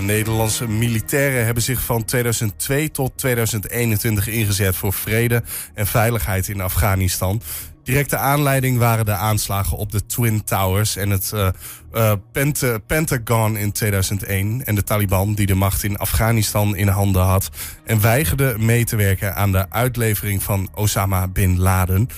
Nederlandse militairen hebben zich van 2002 tot 2021 ingezet voor vrede en veiligheid in Afghanistan. Directe aanleiding waren de aanslagen op de Twin Towers en het uh, uh, Pentagon in 2001. En de Taliban die de macht in Afghanistan in handen had. En weigerde mee te werken aan de uitlevering van Osama Bin Laden.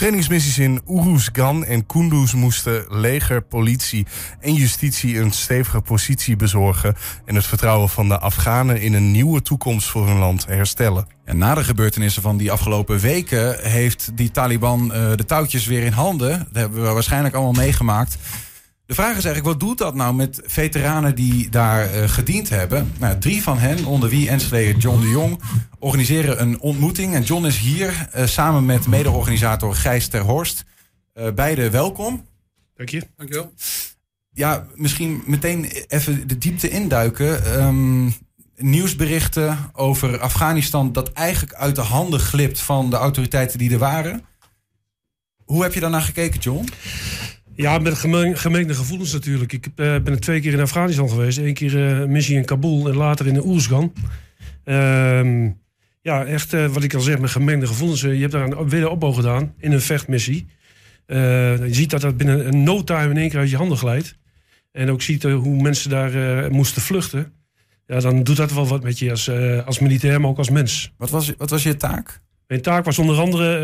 Trainingsmissies in Uruzgan en Kunduz moesten leger, politie en justitie een stevige positie bezorgen en het vertrouwen van de Afghanen in een nieuwe toekomst voor hun land herstellen. En na de gebeurtenissen van die afgelopen weken heeft die Taliban uh, de touwtjes weer in handen. Dat hebben we waarschijnlijk allemaal meegemaakt. De vraag is eigenlijk, wat doet dat nou met veteranen die daar uh, gediend hebben? Nou, drie van hen, onder wie Enschede John de Jong, organiseren een ontmoeting. En John is hier uh, samen met mede-organisator Gijs ter Horst. Uh, beide welkom. Dank je. Dank je wel. Ja, misschien meteen even de diepte induiken. Um, nieuwsberichten over Afghanistan dat eigenlijk uit de handen glipt van de autoriteiten die er waren. Hoe heb je daarnaar gekeken, John? Ja, met gemengde gevoelens natuurlijk. Ik uh, ben twee keer in Afghanistan geweest. Eén keer uh, missie in Kabul en later in de Oersgan. Uh, ja, echt uh, wat ik al zeg, met gemengde gevoelens. je hebt daar een wederopbouw gedaan in een vechtmissie. je ziet dat dat binnen een no time in één keer uit je handen glijdt. En ook ziet hoe mensen daar moesten vluchten. Ja, dan doet dat wel wat met je als, als militair, maar ook als mens. Wat was, wat was je taak? Mijn taak was onder andere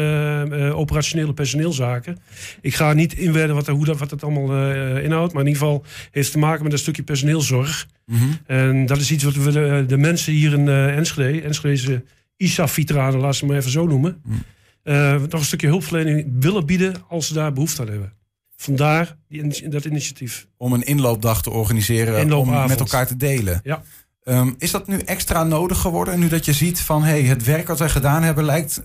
uh, uh, operationele personeelzaken. Ik ga niet inwerken wat, hoe dat, wat het allemaal uh, inhoudt. Maar in ieder geval heeft het te maken met een stukje personeelzorg. Mm -hmm. En dat is iets wat we de, de mensen hier in Enschede... Enschede's ISAF-veteranen, laat ze maar even zo noemen... Mm. nog een stukje hulpverlening willen bieden als ze daar behoefte aan hebben. Vandaar die, dat initiatief. Om een inloopdag te organiseren, om met elkaar te delen. Ja. Um, is dat nu extra nodig geworden? Nu dat je ziet van hey, het werk wat wij gedaan hebben lijkt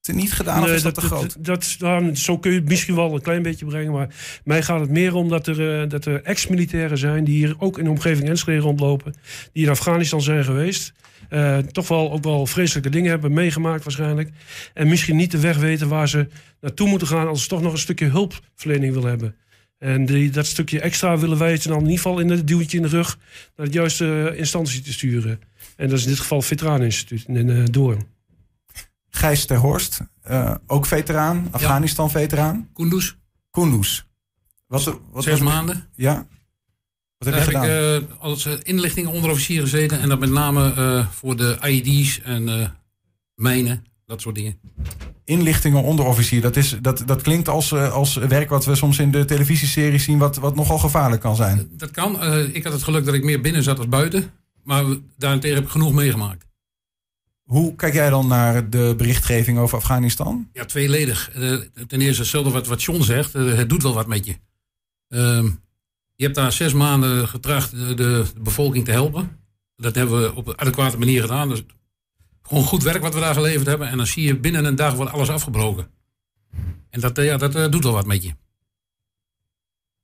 te niet gedaan nee, of is dat, dat te groot? Dat, dat, zo kun je het misschien wel een klein beetje brengen. Maar mij gaat het meer om dat er, uh, dat er ex-militairen zijn... die hier ook in de omgeving Enschede rondlopen. Die in Afghanistan zijn geweest. Uh, toch wel ook wel vreselijke dingen hebben meegemaakt waarschijnlijk. En misschien niet de weg weten waar ze naartoe moeten gaan... als ze toch nog een stukje hulpverlening willen hebben. En die, dat stukje extra willen wij het dan in ieder geval in het duwtje in de rug naar de juiste instantie te sturen. En dat is in dit geval het Veteraneninstituut in uh, Doorn. Gijs ter Horst, uh, ook veteraan, Afghanistan-veteraan. Kunduz. Kunduz. Wat, wat Zes maanden. Ja. Wat heb Daar je gedaan? heb ik uh, als inlichting onderofficier gezeten. En dat met name uh, voor de IED's en mijnen, dat soort dingen inlichtingen onderofficier. Dat, is, dat, dat klinkt als, uh, als werk wat we soms in de televisieseries zien, wat, wat nogal gevaarlijk kan zijn. Dat kan. Uh, ik had het geluk dat ik meer binnen zat als buiten. Maar daarentegen heb ik genoeg meegemaakt. Hoe kijk jij dan naar de berichtgeving over Afghanistan? Ja, tweeledig. Uh, ten eerste hetzelfde wat, wat John zegt. het doet wel wat met je. Ehm, je hebt daar zes maanden getracht de, de, bevolking te helpen. Dat hebben we op een adequate manier gedaan. Dus gewoon goed werk wat we daar geleverd hebben. En dan zie je binnen een dag wordt alles afgebroken. En dat, ja, dat uh, doet wel wat met je.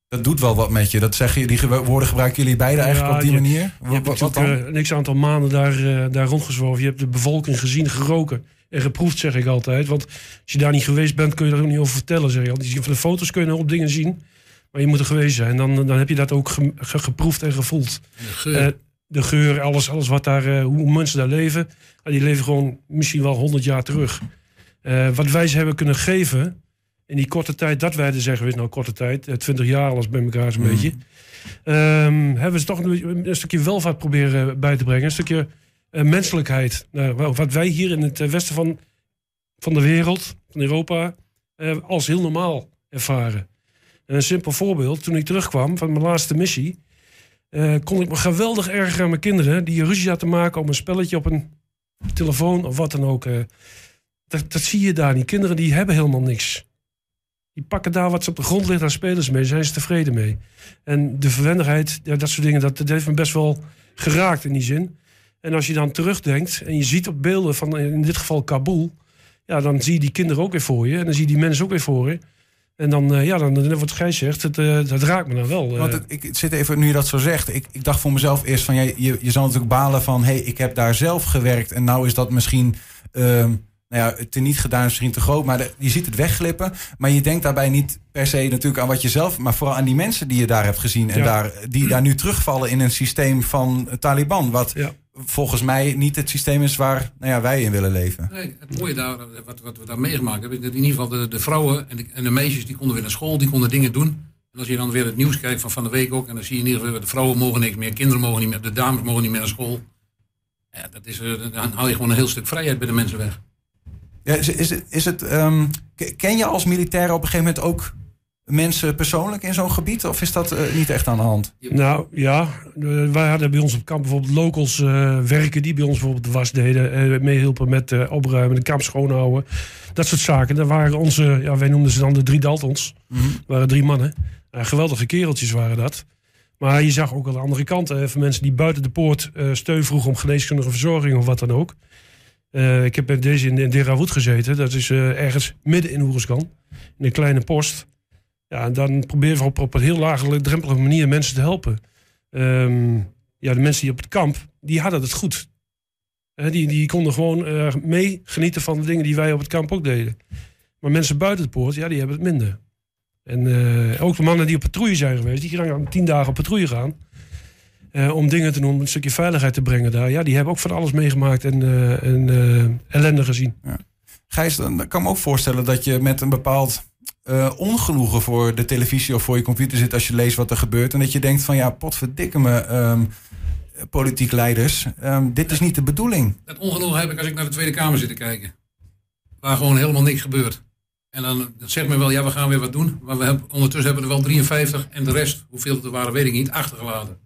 Dat doet wel wat met je. Dat zeg je, die woorden gebruiken jullie beide eigenlijk ja, op die je, manier? Je hebt wat, wat uh, niks aantal maanden daar, uh, daar rondgezworven. Je hebt de bevolking gezien, geroken en geproefd, zeg ik altijd. Want als je daar niet geweest bent, kun je er ook niet over vertellen. Zeg je. Want van de foto's kun je nog op dingen zien. Maar je moet er geweest zijn. Dan, dan heb je dat ook ge, ge, geproefd en gevoeld. Uh, de geur, alles, alles wat daar, uh, hoe mensen daar leven. die leven gewoon misschien wel 100 jaar terug. Uh, wat wij ze hebben kunnen geven in die korte tijd dat wij er zijn geweest, nou korte tijd, 20 eh, jaar alles bij elkaar zo'n mm. beetje. Um, hebben ze toch een, een, stukje welvaart proberen bij te brengen. Een stukje uh, menselijkheid. Nou, wat wij hier in het westen van, van de wereld, van Europa, als heel normaal ervaren. En een simpel voorbeeld, toen ik terugkwam van mijn laatste missie uh, kon ik me geweldig ergeren aan mijn kinderen. Die ruzie te maken om een spelletje op een telefoon of wat dan ook. Uh, dat, dat, zie je daar niet. Kinderen die hebben helemaal niks. Die pakken daar wat ze op de grond ligt, daar spelen ze mee. Zijn ze tevreden mee. En de verwendigheid, ja, dat soort dingen, dat, dat heeft me best wel geraakt in die zin. En als je dan terugdenkt en je ziet op beelden van in dit geval Kabul... Ja, dan zie je die kinderen ook weer voor je. En dan zie je die mensen ook weer voor je. En dan, uh, ja, dan, wordt Gijs zegt, het, uh, dat raakt me dan wel. Want het, ik zit even, nu je dat zo zegt, ik, ik dacht voor mezelf eerst van, jij, je, je zal natuurlijk balen van, hé, hey, ik heb daar zelf gewerkt en nou is dat misschien uh, nou ja, het niet gedaan is misschien te groot, maar de- je ziet het wegglippen. Maar je denkt daarbij niet per se natuurlijk aan wat je zelf, maar vooral aan die mensen die je daar hebt gezien. En Ja. daar, die daar nu terugvallen in een systeem van Taliban. Wat Ja. Volgens mij niet het systeem is waar nou ja, wij in willen leven. Nee, het mooie daar, wat, wat we daar meegemaakt hebben, dat in ieder geval de, de vrouwen en de, en de meisjes die konden weer naar school, die konden dingen doen. En als je dan weer het nieuws kijkt van van de week ook, en dan zie je in ieder geval, de vrouwen mogen niks meer, kinderen mogen niet meer, de dames mogen niet meer naar school. Ja, dat is, eh, dan haal je gewoon een heel stuk vrijheid bij de mensen weg. Ja, is, is het, is het, ehm, ke- ken je als militair op een gegeven moment ook mensen persoonlijk in zo'n gebied? Of is dat eh, niet echt aan de hand? Nou ja, eh, wij hadden bij ons op kamp bijvoorbeeld locals eh, werken die bij ons bijvoorbeeld de was deden, eh, meehielpen met opruimen, de kamp schoonhouden. Dat soort zaken. Dat waren onze, ja, wij noemden ze dan de drie Daltons. Mhm. Waren drie mannen. Geweldige kereltjes waren dat. Maar je zag ook wel de andere kant. van mensen die buiten de poort steun vroegen om geneeskundige verzorging of wat dan ook. Ik heb bij deze in, in Derawood gezeten. Dat is ergens midden in Oeruzgan. In een kleine post. Ja, en dan proberen we op, op een heel laagdrempelige manier mensen te helpen. Ehm, ja, de mensen die op het kamp, die hadden het goed. Die, die konden gewoon eh, mee genieten van de dingen die wij op het kamp ook deden. Maar mensen buiten de poort, ja, die hebben het minder. En eh, ook de mannen die op patrouille zijn geweest, die gaan tien dagen op patrouille gaan. eh, om dingen te doen, om een stukje veiligheid te brengen daar. Ja, die hebben ook van alles meegemaakt en, en ellende gezien. Gijs, dan kan me ook voorstellen dat je met een bepaald eh, ongenoegen voor de televisie of voor je computer zit als je leest wat er gebeurt. En dat je denkt van ja, potverdikke me, ehm, politiek leiders, ehm, dit is niet de bedoeling. Dat ongenoegen heb ik als ik naar de Tweede Kamer zit te kijken. Waar gewoon helemaal niks gebeurt. En dan zegt men wel, ja, we gaan weer wat doen. Maar we hebben, ondertussen hebben we er wel 53 en de rest, hoeveel er waren, weet ik niet, achtergelaten.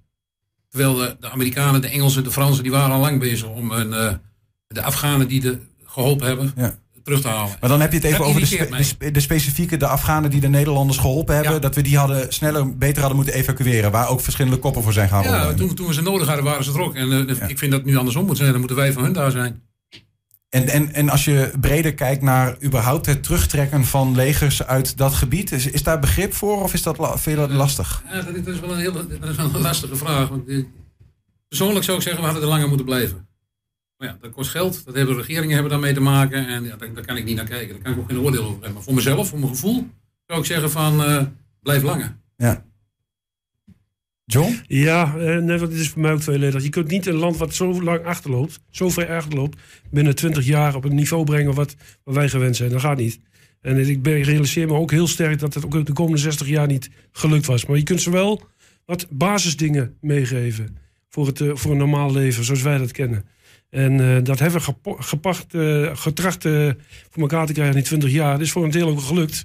Terwijl de, de Amerikanen, de Engelsen, de Fransen, die waren al lang bezig om hun, eh, de Afghanen die de, geholpen hebben, Ja. Terug te halen. Maar dan heb je het even Dat over de, spe- de, spe- de specifieke, de Afghanen die de Nederlanders geholpen hebben. Ja. Dat we die hadden sneller, beter hadden moeten evacueren. Waar ook verschillende koppen voor zijn gaan Ja, toen, toen we ze nodig hadden, waren ze er ook. En eh, ik vind dat het nu andersom moet zijn. Dan moeten wij van hun daar zijn. En, en, en als je breder kijkt naar überhaupt het terugtrekken van legers uit dat gebied. Is, is daar begrip voor of is dat la- vind je dat lastig? Ja, dat, is- wel een heel dat is wel een lastige vraag. Want, eh, persoonlijk zou ik zeggen, we hadden er langer moeten blijven. Maar ja, dat kost geld. Dat hebben regeringen hebben daarmee te maken. En ja, daar, daar kan ik niet naar kijken. Daar kan ik ook geen oordeel over hebben. Maar voor mezelf, voor mijn gevoel, zou ik zeggen van eh, blijf langer. Ja. John? Ja, eh, nee, want het is voor mij ook tweeledig. Je kunt niet een land wat zo lang achterloopt, zo ver achterloopt, binnen 20 jaar op een niveau brengen wat, wat wij gewend zijn. Dat gaat niet. En ik realiseer me ook heel sterk dat het ook de komende 60 jaar niet gelukt was. Maar je kunt ze wel wat basisdingen meegeven voor, het, eh, voor een normaal leven, zoals wij dat kennen. En eh, dat hebben we gepacht, eh, getracht eh, voor elkaar te krijgen in die 20 jaar. Het is voor een deel ook gelukt.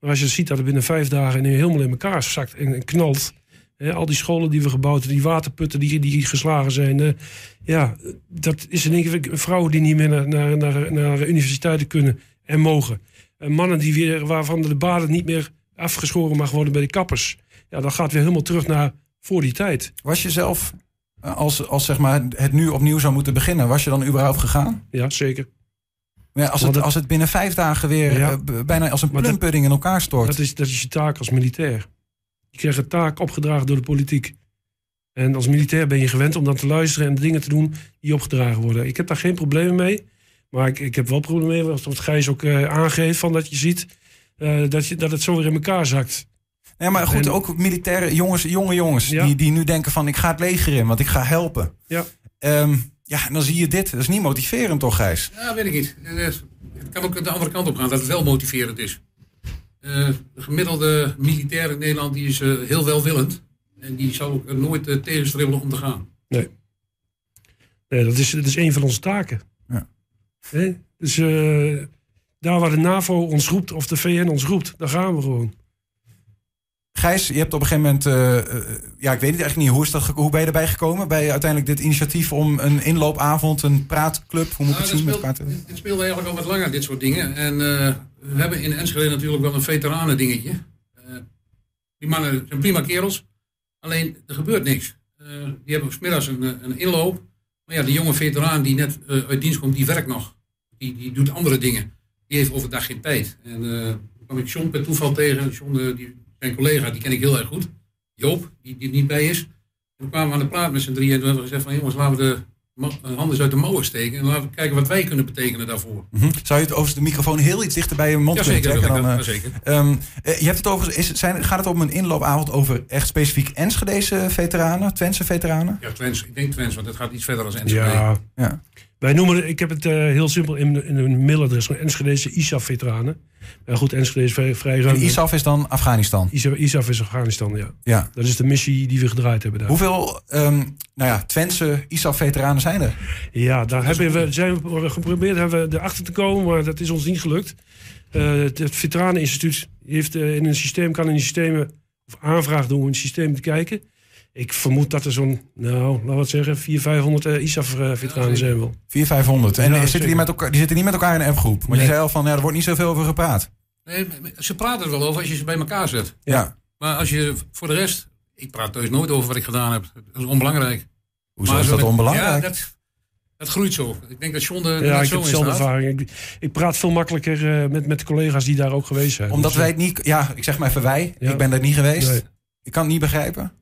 Maar als je ziet dat het binnen vijf dagen nu helemaal in elkaar zakt en, knalt. Hè, al die scholen die we gebouwd hebben, die waterputten die, die geslagen zijn. ja, dat is in één keer vrouwen die niet meer naar, naar, naar, naar universiteiten kunnen en mogen. En mannen die weer, waarvan de baden niet meer afgeschoren mag worden bij de kappers. Ja, dat gaat weer helemaal terug naar voor die tijd. Was je zelf, als, als zeg maar het nu opnieuw zou moeten beginnen, was je dan überhaupt gegaan? Ja, zeker. Ja, als, het, als het binnen vijf dagen weer Ja. eh, bijna als een plumpudding in elkaar stort. Dat is, dat is je taak als militair. Je krijgt een taak opgedragen door de politiek. En als militair ben je gewend om dan te luisteren en de dingen te doen die opgedragen worden. Ik heb daar geen problemen mee. Maar ik, ik heb wel problemen mee, wat Gijs ook eh, aangeeft, van dat je ziet eh, dat, je, dat het zo weer in elkaar zakt. Nee, maar goed, En- ook militaire jongens, jonge jongens, Ja. die, die nu denken van ik ga het leger in, want ik ga helpen. Ja. Ehm, ja, en dan zie je dit. Dat is niet motiverend toch, Gijs? Ja, weet ik niet. Eh, Het kan ook de andere kant op gaan, dat het wel motiverend is. Eh, de gemiddelde militair in Nederland die is eh, heel welwillend. En die zou ook nooit uh, tegenstribbelen om te gaan. Nee, dat, is, dat is een van onze taken. Ja. Dus eh, daar waar de NAVO ons roept of de VN ons roept, daar gaan we gewoon. Gijs, je hebt op een gegeven moment, eh, eh, ja, ik weet het eigenlijk niet, hoe, is dat, ge- hoe ben je erbij gekomen bij uiteindelijk dit initiatief om een inloopavond, een praatclub, hoe moet ik Nou, het zien? Met dit speelde eigenlijk al wat langer, dit soort dingen. En eh, we hebben in Enschede natuurlijk wel een veteranen dingetje. Die mannen zijn prima kerels. Alleen, er gebeurt niks. Die hebben smiddags een, een inloop. Maar ja, die jonge veteraan die net uit dienst komt, die werkt nog. Die, die doet andere dingen. Die heeft overdag geen tijd. En toen kwam ik John per toeval tegen. John, die, zijn collega, die ken ik heel erg goed. Joop, die, die er niet bij is. En we kwamen aan de praat met z'n drieën en toen hebben we gezegd van jongens, laten we de mo- handen uit de mouwen steken. En laten we kijken wat wij kunnen betekenen daarvoor. Mhm. Zou je het over de microfoon heel iets dichter bij je mond kunnen trekken? Dan, dat, eh, jazeker. Ehm, eh, je hebt het over, is, zijn, gaat het om een inloopavond over echt specifiek Enschedeze veteranen, Twentse veteranen? Ja, Twens, ik denk Twens, want het gaat iets verder dan Enschede. Ja, Ja. wij noemen ik heb het eh, heel simpel in, in een mailadres Enschedeze ISAF-veteranen. Maar goed, Enschede is vrij, vrij ruim. En ISAF is dan Afghanistan. ISAF, ISAF is Afghanistan, ja. Ja. Dat is de missie die we gedraaid hebben daar. Hoeveel ehm, nou ja, Twentse ISAF-veteranen zijn er? Ja, daar hebben we, zijn we geprobeerd hebben we erachter te komen, maar dat is ons niet gelukt. Eh, het, het Veteraneninstituut heeft eh, in een systeem, kan in systemen, of aanvraag doen om in het systeem te kijken. Ik vermoed dat er zo'n, nou, laten we het zeggen, 400, 500 eh, ISAF-veteranen zijn wel. 400, 500. En Ja, eh, zitten die, met elkaar, die zitten niet met elkaar in een appgroep. Maar Nee. je zei al van, ja, er wordt niet zoveel over gepraat. Nee, ze praten er wel over als je ze bij elkaar zet. Ja. Maar als je voor de rest... Ik praat thuis nooit over wat ik gedaan heb. Dat is onbelangrijk. Hoezo Maar is dat met- onbelangrijk? Ja, dat, dat groeit zo. Ik denk dat John er Ja, ik zo heb dezelfde ervaring. Ik, ik praat veel makkelijker eh, met, met de collega's die daar ook geweest zijn. Omdat Dus, wij eh, het niet... Ja, ik zeg maar even wij. Ja. Ik ben er niet geweest. nee. Ik kan het niet begrijpen.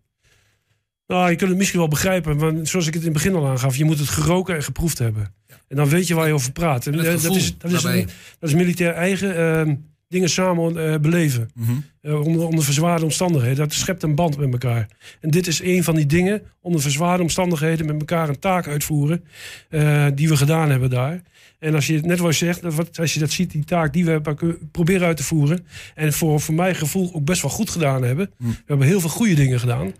Nou, je kunt het misschien wel begrijpen, want zoals ik het in het begin al aangaf, je moet het geroken en geproefd hebben. En dan weet je waar je over praat. En, eh, dat, is, dat, is, dat is militair eigen ehm, dingen samen eh, beleven. Mhm. Eh, onder, onder verzwaarde omstandigheden. Dat schept een band met elkaar. En dit is een van die dingen, onder verzwaarde omstandigheden, met elkaar een taak uitvoeren. die we gedaan hebben daar. En als je het net wat je zegt, dat wat- als je dat ziet, die taak die we hebben proberen uit te voeren. En voor, voor mijn gevoel ook best wel goed gedaan hebben. Hm. We hebben heel veel goede dingen gedaan.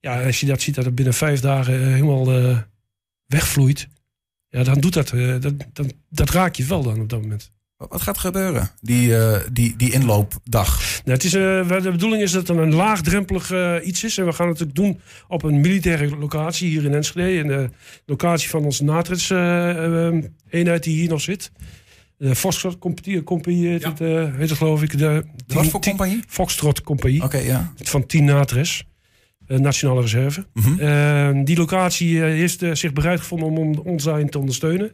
Ja, als je dat ziet, dat het binnen vijf dagen eh, helemaal eh, wegvloeit. Ja, dan doet dat, eh, dat, dat, dat raak je wel dan op dat moment. Wat gaat er gebeuren? Die, eh, die, die inloopdag. Nou, het is, eh, de bedoeling is dat het een laagdrempelig iets is. En we gaan het ook doen op een militaire locatie hier in Enschede. En de locatie van onze NATRES-eenheid die hier nog zit. De Foxtrot Compagnie Compagnie heet, Ja. het, eh, heet het geloof ik. De Wat voor compagnie? Foxtrot Compagnie Oké, ja. van 10 NATRES. Eh, Nationale Reserve. Mhm. Eh, die locatie eh, heeft eh, zich bereid gevonden om, om ons daarin te ondersteunen.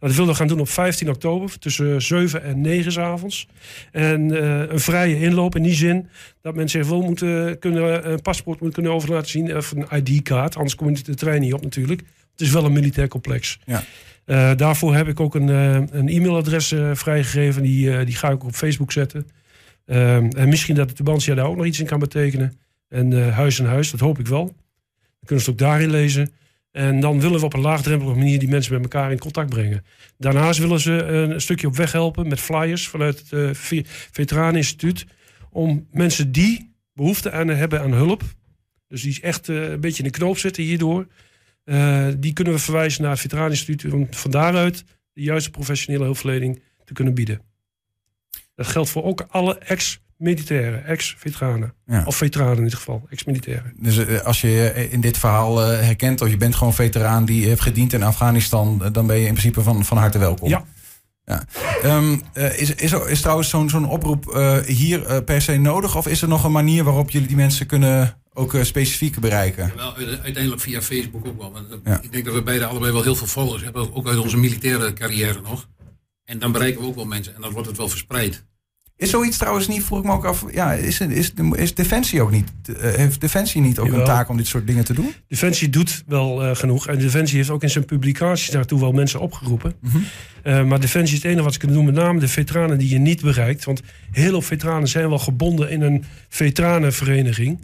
Nou, dat willen we gaan doen op 15 oktober tussen 7 en 9 's avonds. En eh, een vrije inloop in die zin dat mensen zich wel moeten kunnen, een paspoort moeten kunnen over laten zien. Of een ID-kaart, anders kom je de trein niet op natuurlijk. Het is wel een militair complex. Ja. Eh, daarvoor heb ik ook een, eh, een e-mailadres eh, vrijgegeven. Die, eh, die ga ik ook op Facebook zetten. Ehm, en misschien dat de Tubantia daar ook nog iets in kan betekenen. En eh, huis en huis, dat hoop ik wel. Dan kunnen ze het ook daarin lezen. En dan willen we op een laagdrempelige manier die mensen met elkaar in contact brengen. Daarnaast willen ze een stukje op weg helpen met flyers vanuit het Ve- Veteraneninstituut. Om mensen die behoefte aan hebben aan hulp. Dus die echt eh, een beetje in de knoop zitten hierdoor. die kunnen we verwijzen naar het Veteraneninstituut. Om van daaruit de juiste professionele hulpverlening te kunnen bieden. Dat geldt voor ook alle ex-militairen, ex-veteranen. Ja. Of veteranen in dit geval, ex-militairen. Dus eh, als je je in dit verhaal eh, herkent of je bent gewoon veteraan die heeft gediend in Afghanistan, eh, dan ben je in principe van, van harte welkom. Ja. Ja. Ehm, eh, is, is, er- is trouwens zo'n zo'n oproep eh, hier eh, per se nodig? Of is er nog een manier waarop jullie die mensen kunnen ook eh, specifiek bereiken? Wel, uite- uiteindelijk via Facebook ook wel. Want, eh, Ja. Ik denk dat we beide allebei wel heel veel followers hebben. Ook uit onze militaire carrière nog. En dan bereiken we ook wel mensen. En dan wordt het wel verspreid. Is zoiets trouwens niet, vroeg ik me ook af, ja, is, is, is Defensie ook niet, eh, heeft Defensie niet ook een taak om dit soort dingen te doen? Defensie doet wel eh, genoeg. En Defensie heeft ook in zijn publicaties daartoe wel mensen opgeroepen. Mhm. Eh, maar Defensie is het enige wat ze kunnen doen. Met name de veteranen die je niet bereikt. Want heel veel veteranen zijn wel gebonden in een veteranenvereniging.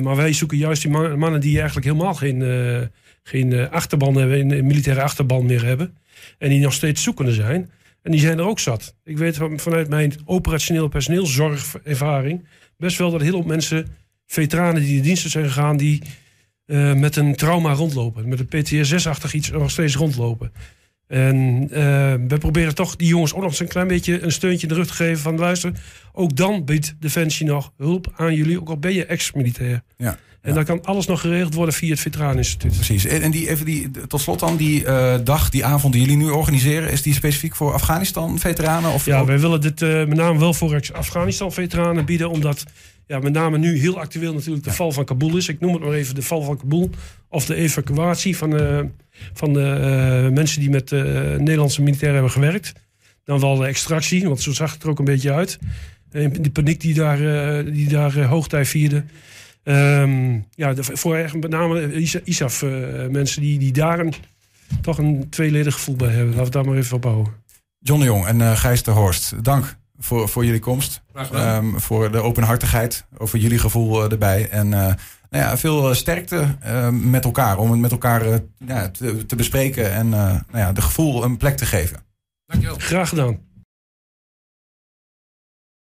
Maar wij zoeken juist die man- mannen die eigenlijk helemaal geen, geen achterban hebben. Een militaire achterban meer hebben. En die nog steeds zoekende zijn. En die zijn er ook zat. Ik weet van- vanuit mijn operationeel personeelszorgervaring... best wel dat heel veel mensen, veteranen die de diensten zijn gegaan... die eh, met een trauma rondlopen. Met een PTSS-achtig iets nog steeds rondlopen. En eh, we proberen toch die jongens ook nog eens een klein beetje een steuntje in de rug te geven van luister. Ook dan biedt Defensie nog hulp aan jullie, ook al ben je ex-militair. Ja. En dan kan alles nog geregeld worden via het Veteraneninstituut. Precies. En die, even die, tot slot dan, die eh, dag, die avond die jullie nu organiseren, is die specifiek voor Afghanistan-veteranen? Of Ja, ook- wij willen dit eh, met name wel voor Afghanistan-veteranen bieden, omdat ja, met name nu heel actueel natuurlijk de val van Kabul is. Ik noem het maar even de val van Kabul. Of de evacuatie van, eh, van de eh, mensen die met eh, Nederlandse militairen hebben gewerkt. Dan wel de extractie, want zo zag het er ook een beetje uit. En die paniek die daar, die daar hoogtij vierde. Ehm, ja, de, voor met name ISAF-mensen die, die daar een toch een tweeledig gevoel bij hebben. Laten we daar maar even op houden. John de Jong en uh, Gijs de Horst, dank voor, voor jullie komst. Um, voor de openhartigheid, over jullie gevoel uh, erbij. En uh, nou ja, veel sterkte met elkaar, om het met elkaar ja, te, te, bespreken en nou ja, de gevoel een plek te geven. Dankjewel. Graag gedaan.